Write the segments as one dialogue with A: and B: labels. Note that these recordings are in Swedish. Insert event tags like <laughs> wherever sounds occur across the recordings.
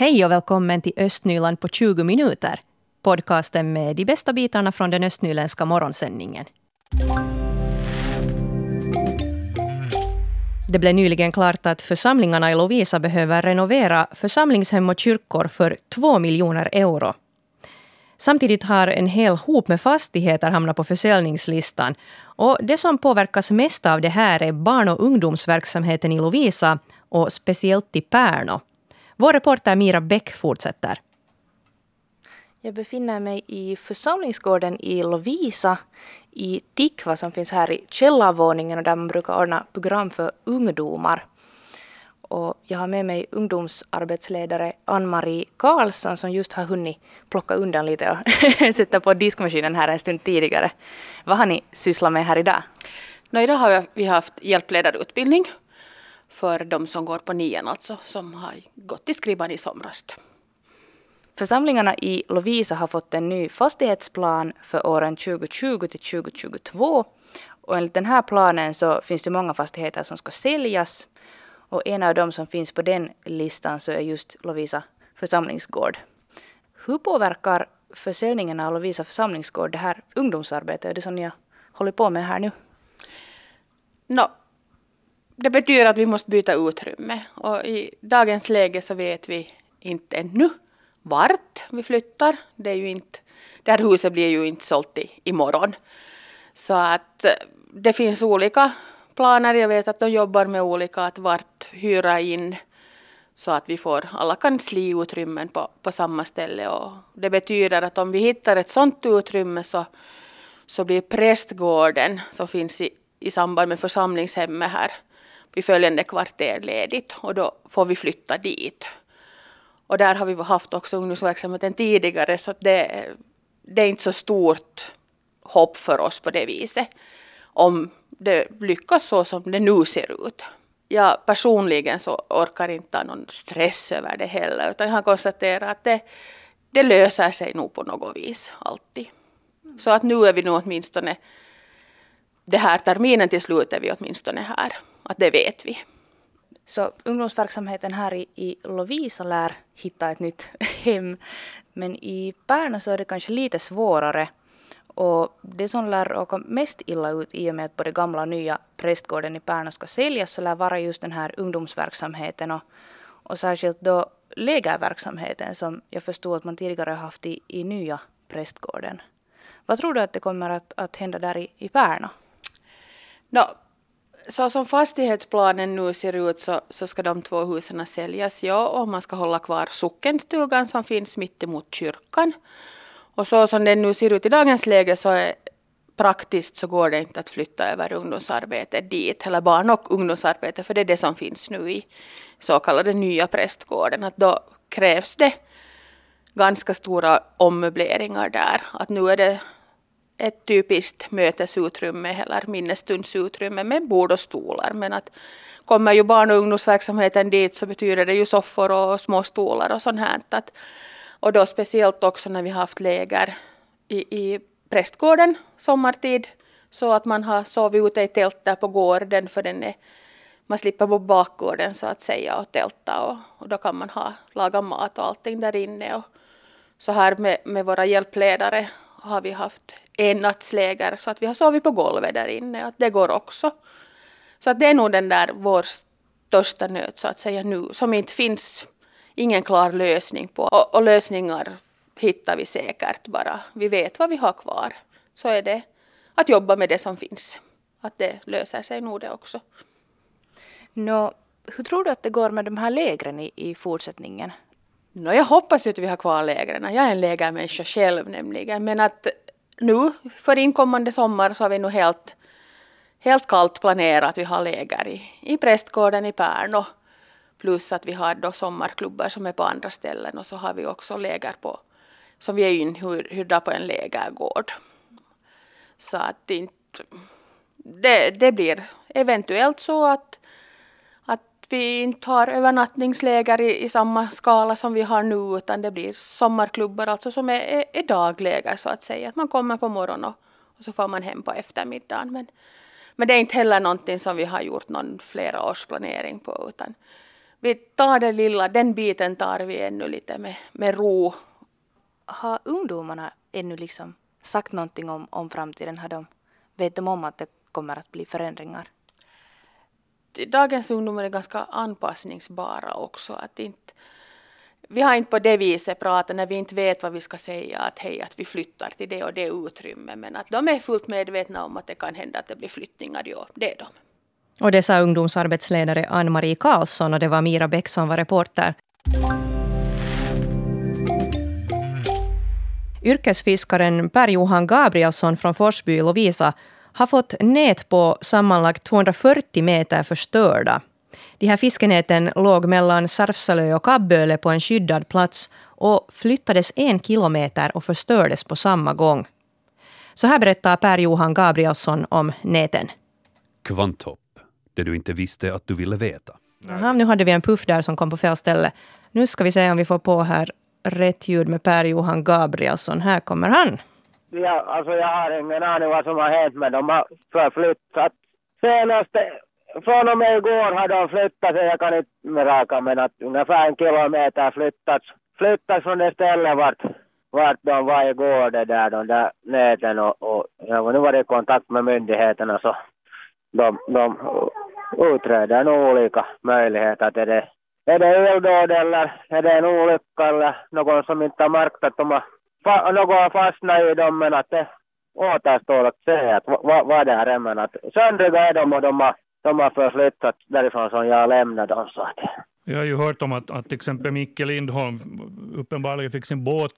A: Hej och välkommen till Östnyland på 20 minuter. Podcasten med de bästa bitarna från den östnyländska morgonsändningen. Det blev nyligen klart att församlingarna i Lovisa behöver renovera församlingshem och kyrkor för 2 miljoner euro. Samtidigt har en hel hop med fastigheter hamnat på försäljningslistan. Och det som påverkas mest av det här är barn och ungdomsverksamheten i Lovisa och speciellt i Pärno. Vår reporter Mira Bäck fortsätter.
B: Jag befinner mig i församlingsgården i Lovisa i Tikva som finns här i källarvåningen och där man brukar ordna program för ungdomar. Och jag har med mig ungdomsarbetsledare Ann-Marie Karlsson som just har hunnit plocka undan lite och <laughs> sätta på diskmaskinen här en stund tidigare. Vad har ni sysslat med här idag?
C: No, idag har vi haft hjälpledarutbildning för de som går på nian alltså, som har gått i skrivan i somras.
B: Församlingarna i Lovisa har fått en ny fastighetsplan för åren 2020 till 2022. Och enligt den här planen så finns det många fastigheter som ska säljas. Och en av dem som finns på den listan så är just Lovisa församlingsgård. Hur påverkar försäljningen av Lovisa församlingsgård det här ungdomsarbetet, det som ni har hållit på med här nu?
C: No, det betyder att vi måste byta utrymme och i dagens läge så vet vi inte ännu vart vi flyttar. Det, är ju inte, det här huset blir ju inte sålt i, imorgon. Så att eh, det finns olika planer. Jag vet att de jobbar med olika att vart hyra in så att vi får alla kansliutrymmen på, på samma ställe. Och det betyder att om vi hittar ett sådant utrymme så, så blir prästgården som finns i, i samband med församlingshemmet här vid följande kvarter ledigt och då får vi flytta dit. Och där har vi haft också ungdomsverksamheten tidigare så det, det är inte så stort hopp för oss på det viset. Om det lyckas så som det nu ser ut. Jag personligen så orkar inte ha någon stress över det heller utan jag har konstaterat att det, det löser sig nog på något vis alltid. Så att nu är vi nog åtminstone, det här terminen till slut är vi åtminstone här. Att det vet vi.
B: Så ungdomsverksamheten här i, i Lovisa lär hitta ett nytt <laughs> hem. Men i Pärna så är det kanske lite svårare. Och det som lär åka mest illa ut i och med att både gamla och nya prästgården i Pärna ska säljas så lär vara just den här ungdomsverksamheten och, och särskilt då lägerverksamheten som jag förstod att man tidigare haft i, i nya prästgården. Vad tror du att det kommer att, att hända där i, i Pärna?
C: No, så som fastighetsplanen nu ser ut så, så ska de två husen säljas, ja, och man ska hålla kvar sockenstugan som finns mitt emot kyrkan. Och så som den nu ser ut i dagens läge så är praktiskt så går det inte att flytta över ungdomsarbete dit, eller barn och ungdomsarbete, för det är det som finns nu i så kallade nya prästgården. Att då krävs det ganska stora ommöbleringar där. Att nu är det ett typiskt mötesutrymme eller minnesstundsutrymme med bord och stolar. Men att kommer ju barn och ungdomsverksamheten dit så betyder det ju soffor och små stolar och sånt här. Att, och då speciellt också när vi haft läger i, i prästgården sommartid så att man har sovit ute i tält där på gården för den är, man slipper på bakgården så att säga och tälta och, och då kan man ha, laga mat och allting där inne. Och så här med, med våra hjälpledare har vi haft ennattsläger så att vi har sovit på golvet där inne. Att det går också. Så att det är nog den där vår största nöt så att säga nu som inte finns ingen klar lösning på. Och, och lösningar hittar vi säkert bara vi vet vad vi har kvar. Så är det att jobba med det som finns. Att det löser sig nog det också.
B: Nå, hur tror du att det går med de här lägren i, i fortsättningen?
C: No, jag hoppas ju att vi har kvar lägren. Jag är en lägermänniska själv nämligen. Men att nu för inkommande sommar så har vi nu helt, helt kallt planerat. Vi har läger i, i prästgården i Pärno. Plus att vi har då sommarklubbar som är på andra ställen och så har vi också läger på som vi är inhyrda på en lägergård. Så att inte, det, det blir eventuellt så att vi inte har övernattningsläger i, i, samma skala som vi har nu utan det blir sommarklubbar alltså som är, är, är dagläger så att säga. Att man kommer på morgonen och, och, så får man hem på eftermiddagen. Men, men det är inte heller någonting som vi har gjort någon flera års planering på utan vi tar det lilla, den biten tar vi ännu lite med, med ro.
B: Har ungdomarna ännu liksom sagt någonting om, om framtiden? Har de, vet de om att det kommer att bli förändringar?
C: Dagens ungdomar är ganska anpassningsbara också. Att inte, vi har inte på det viset pratat när vi inte vet vad vi ska säga att hej att vi flyttar till det och det utrymmet men att de är fullt medvetna om att det kan hända att det blir flyttningar, ja det är de.
A: Och det sa ungdomsarbetsledare Ann-Marie Karlsson och det var Mira Bäck som var reporter. Yrkesfiskaren Per-Johan Gabrielsson från Forsby i Lovisa har fått nät på sammanlagt 240 meter förstörda. De här fiskenäten låg mellan Sarfsalö och Kabböle på en skyddad plats och flyttades en kilometer och förstördes på samma gång. Så här berättar Per-Johan Gabrielsson om näten.
D: Kvanthopp, det du inte visste att du ville veta.
A: Jaha, nu hade vi en puff där som kom på fel ställe. Nu ska vi se om vi får på här rätt ljud med Per-Johan Gabrielsson. Här kommer han.
E: Ja, alltså jag har ingen aning vad som har hänt men de har förflyttat. Senaste, från och med igår har de flyttat sig, jag kan inte med raka men att ungefär en kilometer flyttats, flyttats från det stället vart, vart de var igår det där, de där näten och, och jag har nu varit i kontakt med myndigheterna så de, de utreder nog olika möjligheter. Är det, är det eldåd eller är det en olycka eller någon som inte har märkt att de har fa, något har fastnat i dem men att det återstår att se att vad, vad det här är men att söndriga är de och de har, de har förflyttat därifrån som jag lämnade dem så att
F: jag har ju hört om att, att till exempel Micke Lindholm uppenbarligen fick sin båt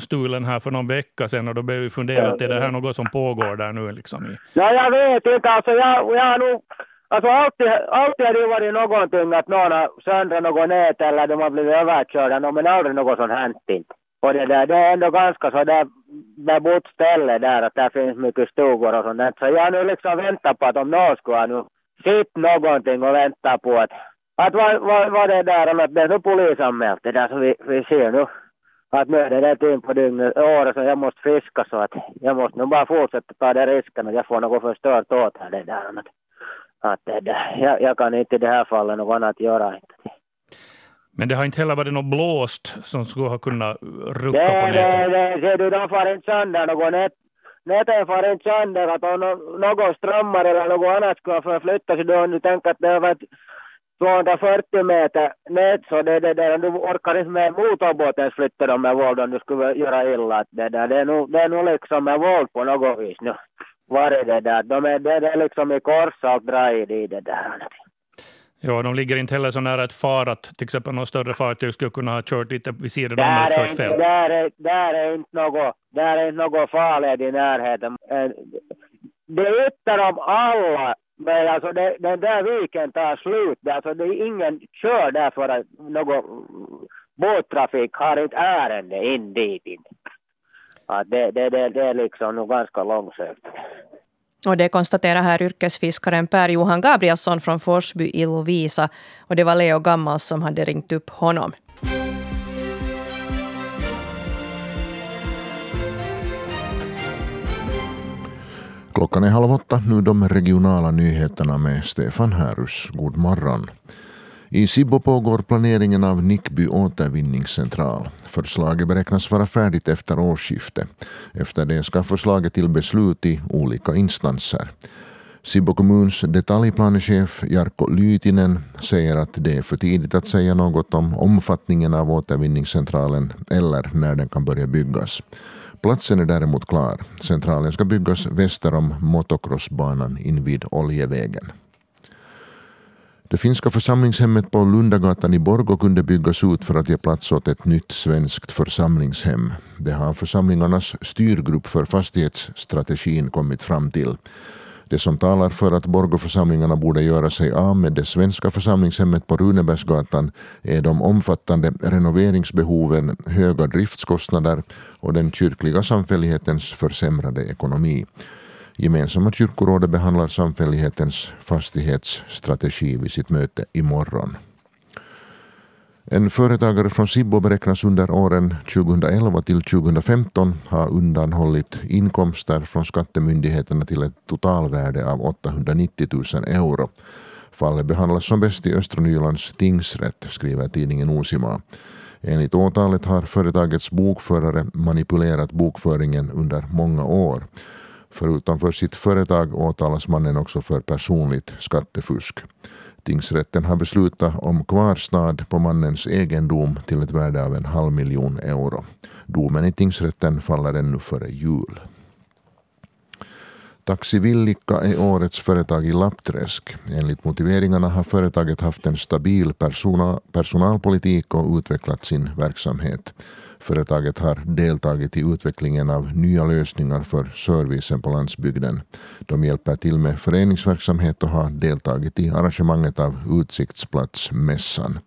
F: stulen här för någon vecka sedan och då blev vi fundera, är det här något som pågår där nu liksom? I...
E: Ja, jag vet inte. Alltså jag, jag har nog Alltså alltid, alltid har det varit någonting att någon har söndrat något nät eller de har blivit överkörda, men aldrig något sånt hänt inte. Och det där, det är ändå ganska så där bebott ställe där, att där finns mycket stugor och sånt där. Så jag har nu liksom väntat på att om någon skulle ha nu sett någonting och väntat på att, att vad, vad, vad det är där, om att det är nu polisanmält det där så vi, vi ser nu att nu är det där in på dygnet, året så jag måste fiska så att jag måste nu bara fortsätta ta den risken att jag får något förstört åt här det där. Att, att det där, jag, jag kan inte i det här fallet något annat göra. Inte.
F: Men det har inte heller varit något blåst som skulle ha kunnat rucka det, på nätet?
E: Nej, ser du, de far inte sönder något nät. Näten far inte sönder. Att om någon strömmar eller något annat skulle förflytta sig, då om du tänker att det har varit 240 meter nät, så det, det, det, du orkar inte med motorbåten flytta dem med våld om du skulle göra illa. Det, det, det, är nog, det är nog liksom med våld på något vis nu. Var är det där? De är, det, det är liksom i kors allt dra i det där.
F: Ja, de ligger inte heller så nära ett far att till exempel något större fartyg skulle kunna ha kört lite vid sidan om och kört fel.
E: Där är, där är inte något, där är inte något farligt i närheten. Eh, det yttar om alla, men alltså det, den där viken tar slut. Alltså det är ingen kör där för att någon båttrafik har inte ärende in dit. Ja, det, det, det, det är liksom nog ganska långsökt.
A: Och det konstaterar här yrkesfiskaren Per-Johan Gabrielsson från Forsby i Lovisa. Och det var Leo Gammal som hade ringt upp honom.
G: Klockan är halv åtta, nu de regionala nyheterna med Stefan Härus. God morgon. I Sibbo pågår planeringen av Nickby återvinningscentral. Förslaget beräknas vara färdigt efter årsskiftet. Efter det ska förslaget till beslut i olika instanser. Sibbo kommuns detaljplanechef Jarkko Lytinen säger att det är för tidigt att säga något om omfattningen av återvinningscentralen eller när den kan börja byggas. Platsen är däremot klar. Centralen ska byggas väster om motocrossbanan invid Oljevägen. Det finska församlingshemmet på Lundagatan i Borgå kunde byggas ut för att ge plats åt ett nytt svenskt församlingshem. Det har församlingarnas styrgrupp för fastighetsstrategin kommit fram till. Det som talar för att Borgåförsamlingarna borde göra sig av med det svenska församlingshemmet på Runebergsgatan är de omfattande renoveringsbehoven, höga driftskostnader och den kyrkliga samfällighetens försämrade ekonomi. Gemensamma kyrkorådet behandlar samfällighetens fastighetsstrategi vid sitt möte imorgon. En företagare från Sibbo beräknas under åren 2011 till 2015 ha undanhållit inkomster från skattemyndigheterna till ett totalvärde av 890 000 euro. Fallet behandlas som bäst i Östra Nylands tingsrätt, skriver tidningen Osima. Enligt åtalet har företagets bokförare manipulerat bokföringen under många år. Förutom för sitt företag åtalas mannen också för personligt skattefusk. Tingsrätten har beslutat om kvarstad på mannens egendom till ett värde av en halv miljon euro. Domen i tingsrätten faller ännu före jul. Taxi Villikka är årets företag i Lappträsk. Enligt motiveringarna har företaget haft en stabil persona, personalpolitik och utvecklat sin verksamhet. Företaget har deltagit i utvecklingen av nya lösningar för servicen på landsbygden. De hjälper till med föreningsverksamhet och har deltagit i arrangemanget av Utsiktsplatsmässan.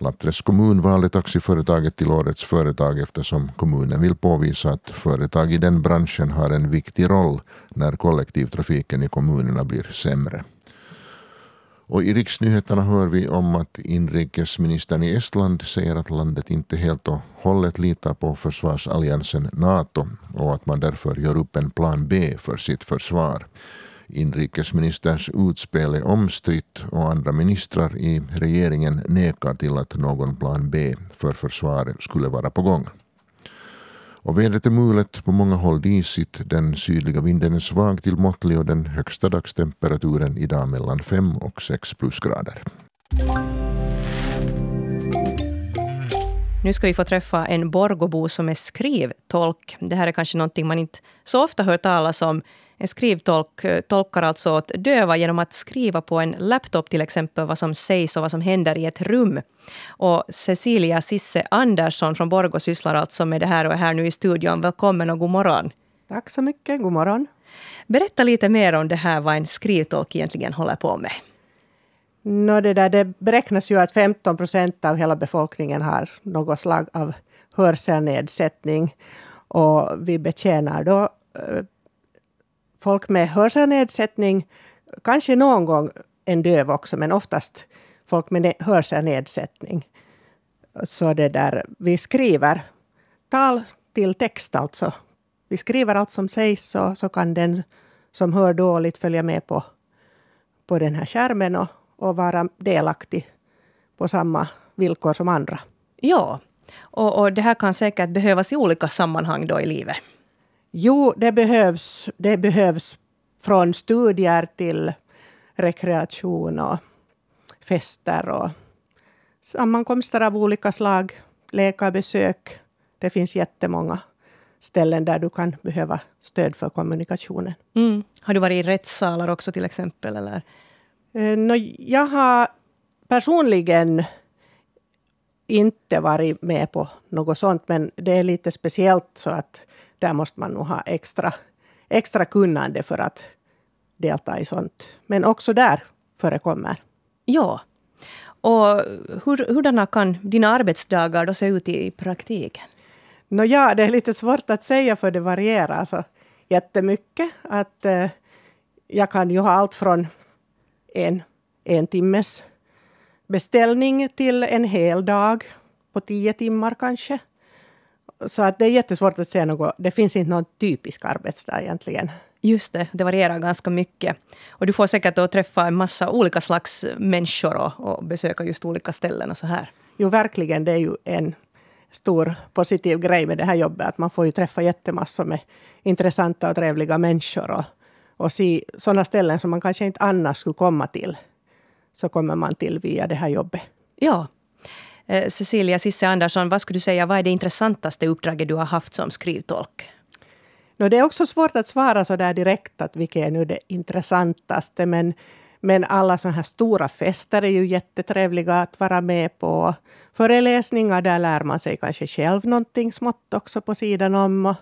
G: Lappträsk kommun valde taxiföretaget till årets företag eftersom kommunen vill påvisa att företag i den branschen har en viktig roll när kollektivtrafiken i kommunerna blir sämre. Och I riksnyheterna hör vi om att inrikesministern i Estland säger att landet inte helt och hållet litar på försvarsalliansen Nato och att man därför gör upp en plan B för sitt försvar. Inrikesministerns utspel är omstritt och andra ministrar i regeringen nekar till att någon plan B för försvaret skulle vara på gång. Och vädret är mulet, på många håll disigt. Den sydliga vinden är svag till måttlig och den högsta dagstemperaturen idag mellan 5 och 6 plusgrader.
A: Nu ska vi få träffa en Borgobo som är skrivtolk. Det här är kanske någonting man inte så ofta hör talas om. En skrivtolk eh, tolkar alltså åt döva genom att skriva på en laptop till exempel vad som sägs och vad som händer i ett rum. Och Cecilia Sisse Andersson från Borgå sysslar alltså med det här och är här nu i studion. Välkommen och god morgon.
H: Tack så mycket, god morgon.
A: Berätta lite mer om det här, vad en skrivtolk egentligen håller på med.
H: No, det, där, det beräknas ju att 15 procent av hela befolkningen har något slag av hörselnedsättning. Och vi betjänar då eh, folk med hörselnedsättning, kanske någon gång en döv också, men oftast folk med hörselnedsättning. Så det där, vi skriver tal till text alltså. Vi skriver allt som sägs så, så kan den som hör dåligt följa med på, på den här skärmen och, och vara delaktig på samma villkor som andra.
A: Ja, och, och det här kan säkert behövas i olika sammanhang då i livet.
H: Jo, det behövs. Det behövs från studier till rekreation och fester och sammankomster av olika slag, läkarbesök. Det finns jättemånga ställen där du kan behöva stöd för kommunikationen.
A: Mm. Har du varit i rättssalar också till exempel? Eller?
H: Eh, no, jag har personligen inte varit med på något sånt, men det är lite speciellt så att där måste man nog ha extra, extra kunnande för att delta i sånt. Men också där förekommer.
A: Ja. Och hur, hurdana kan dina arbetsdagar då se ut i praktiken?
H: Nå ja, det är lite svårt att säga för det varierar så jättemycket. Att, eh, jag kan ju ha allt från en, en timmes beställning till en hel dag på tio timmar kanske. Så att det är jättesvårt att säga något. Det finns inte någon typisk arbetsdag egentligen.
A: Just det, det varierar ganska mycket. Och du får säkert då träffa en massa olika slags människor och, och besöka just olika ställen och så här.
H: Jo, verkligen. Det är ju en stor positiv grej med det här jobbet. Att man får ju träffa jättemassor med intressanta och trevliga människor och, och se sådana ställen som man kanske inte annars skulle komma till. Så kommer man till via det här jobbet.
A: Ja, Eh, Cecilia Sisse Andersson, vad skulle du säga, vad är det intressantaste uppdraget du har haft som skrivtolk?
H: No, det är också svårt att svara så där direkt att vilket är nu det intressantaste. Men, men alla sådana här stora fester är ju jättetrevliga att vara med på. Föreläsningar, där lär man sig kanske själv någonting smått också på sidan om. Och,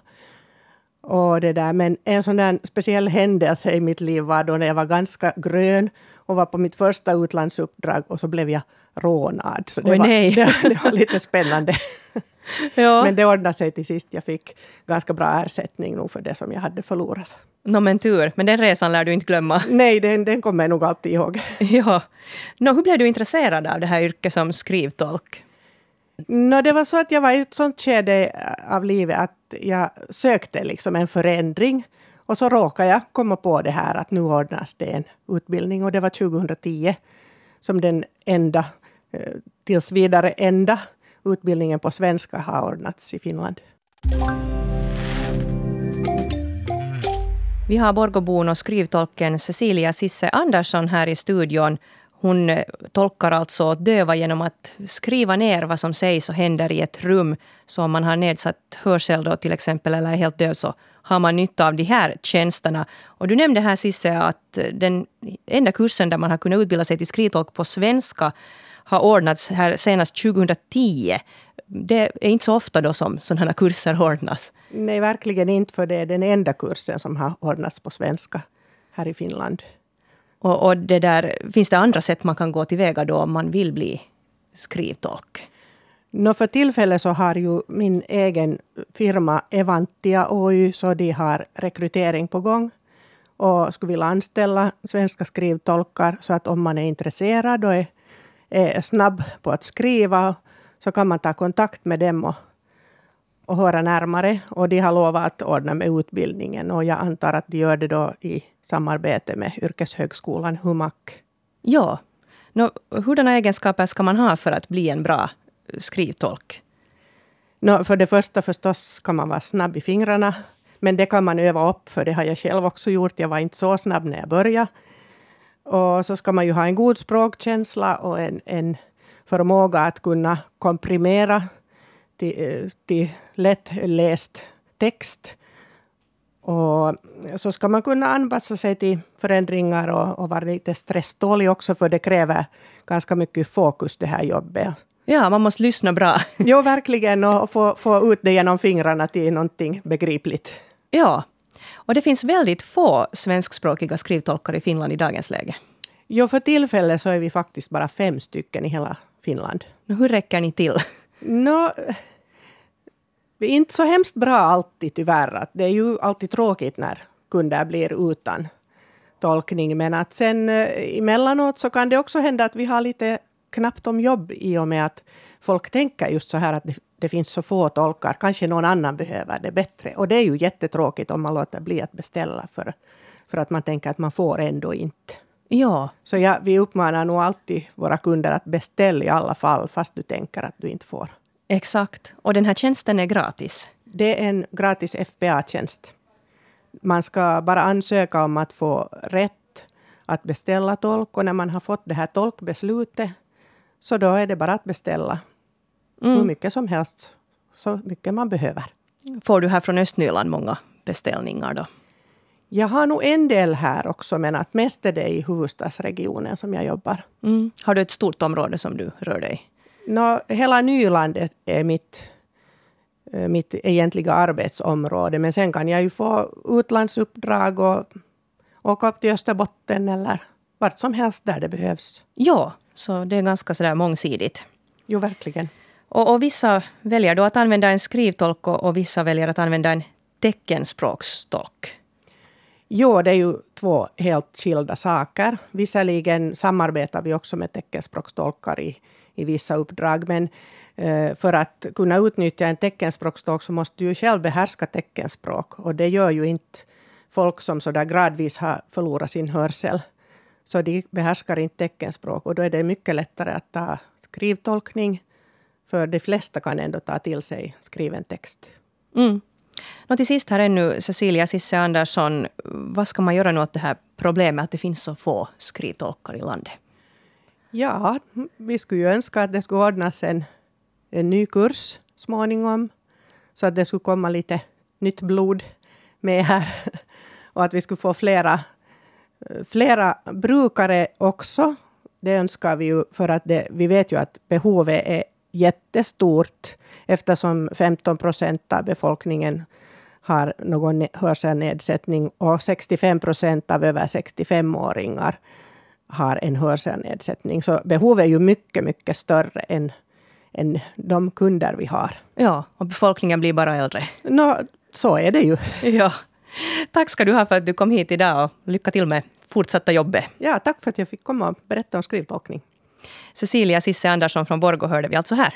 H: och det där. Men en sån där speciell händelse i mitt liv var då när jag var ganska grön och var på mitt första utlandsuppdrag och så blev jag rånad. Så det,
A: Oj,
H: var,
A: nej. <laughs>
H: Det, det, var lite spännande. <laughs> ja. Men det ordnade sig till sist. Jag fick ganska bra ersättning nog för det som jag hade förlorat.
A: Nå men tur, men den resan lär du inte glömma. <laughs>
H: Nej, den, den kommer jag nog alltid ihåg.
A: ja. Nå, hur blev du intresserad av det här yrket som skrivtolk?
H: No, det var så att jag var i ett sånt skede av livet att jag sökte liksom en förändring. Och så råkade jag komma på det här att nu ordnas det en utbildning och det var 2010 som den enda, Eh, tills vidare enda utbildningen på svenska har ordnats i Finland.
A: Vi har Borgobon och skrivtolken Cecilia Sisse Andersson här i studion. Hon eh, tolkar alltså döva genom att skriva ner vad som sägs och händer i ett rum. Så om man har nedsatt hörsel då till exempel eller är helt döv så har man nytta av de här tjänsterna. Och du nämnde här Sisse att den enda kursen där man har kunnat utbilda sig till skrivtolk på svenska har ordnats här senast 2010. Det är inte så ofta då som sådana kurser ordnas.
H: Nej, verkligen inte, för det är den enda kursen som har ordnats på svenska här i Finland.
A: Och, och det där, finns det andra sätt man kan gå tillväga då om man vill bli skrivtolk?
H: No, för tillfället så har ju min egen firma Evantia Oy, så de har rekrytering på gång och skulle vilja anställa svenska skrivtolkar. Så att om man är intresserad och är, är snabb på att skriva så kan man ta kontakt med dem och, och höra närmare. Och de har lovat att ordna med utbildningen och jag antar att de gör det då i samarbete med Yrkeshögskolan Humac.
A: Ja. No, hurdana egenskaper ska man ha för att bli en bra skrivtolk?
H: No, för det första förstås kan man vara snabb i fingrarna. Men det kan man öva upp, för det har jag själv också gjort. Jag var inte så snabb när jag började. Och så ska man ju ha en god språkkänsla och en, en förmåga att kunna komprimera till, till lättläst text. Och så ska man kunna anpassa sig till förändringar och, och vara lite stresstålig också, för det kräver ganska mycket fokus det här jobbet.
A: Ja, man måste lyssna bra.
H: jo, verkligen, och få, få ut det genom fingrarna till någonting begripligt.
A: Ja, och det finns väldigt få svenskspråkiga skrivtolkar i Finland i dagens läge.
H: Jo, för tillfället så är vi faktiskt bara fem stycken i hela Finland.
A: Hur räcker ni till?
H: Nå, vi är inte så hemskt bra alltid tyvärr. Det är ju alltid tråkigt när kunder blir utan tolkning. Men att sen eh, emellanåt så kan det också hända att vi har lite knappt om jobb i och med att folk tänker just så här att det, det, finns så få tolkar. Kanske någon annan behöver det bättre. Och det är ju jättetråkigt om man låter bli att beställa för, för att man tänker att man får ändå inte.
A: Ja.
H: Så ja, vi uppmanar nog alltid våra kunder att beställa i alla fall fast du tänker att du inte får.
A: Exakt. Och den här tjänsten är gratis?
H: Det är en gratis FBA-tjänst. Man ska bara ansöka om att få rätt att beställa tolk och när man har fått det här tolkbeslutet så då är det bara att beställa mm. hur mycket som helst, så mycket man behöver.
A: Får du här från Östnyland många beställningar då?
H: Jag har nog en del här också, men att mest är det i huvudstadsregionen som jag jobbar.
A: Mm. Har du ett stort område som du rör dig
H: no, Hela Nyland är mitt, eh, mitt egentliga arbetsområde, men sen kan jag ju få utlandsuppdrag och åka upp till Österbotten eller vart som helst där det behövs.
A: Ja, så det är ganska sådär mångsidigt.
H: Jo, verkligen.
A: Och, och vissa väljer då att använda en skrivtolk och, och vissa väljer att använda en teckenspråkstolk.
H: Jo, det är ju två helt skilda saker. Visserligen samarbetar vi också med teckenspråkstolkar i, i vissa uppdrag, men eh, för att kunna utnyttja en teckenspråkstolk så måste du ju själv behärska teckenspråk. Och det gör ju inte folk som så där gradvis har förlorat sin hörsel. Så de behärskar inte teckenspråk och då är det mycket lättare att ta skrivtolkning. För de flesta kan ändå ta till sig skriven text.
A: Mm. Nå, till sist här ännu Cecilia Sisse Andersson. Vad ska man göra nu åt det här problemet att det finns så få skrivtolkar i landet?
H: Ja, vi skulle ju önska att det skulle ordnas en, en ny kurs småningom. Så att det skulle komma lite nytt blod med här. Och att vi skulle få flera flera brukare också. Det önskar vi ju för att det, vi vet ju att behovet är jättestort eftersom 15 procent av befolkningen har någon hörselnedsättning och 65 procent av över 65-åringar har en hörselnedsättning. Så behovet är ju mycket, mycket större än, än de kunder vi har.
A: Ja, och befolkningen blir bara äldre.
H: No, så är det ju. <laughs>
A: Ja. Tack ska du ha för att du kom hit idag och lycka till med fortsatta jobbet.
H: Ja, tack för att jag fick komma och berätta om skrivtolkning.
A: Cecilia Sisse Andersson från Borgå hörde vi alltså här.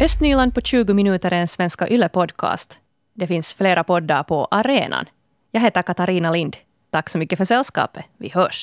A: Östnyland på 20 minuter är en Svenska Yle-podcast. Det finns flera poddar på arenan. Jag heter Katarina Lind. Tack så mycket för sällskapet. Vi hörs.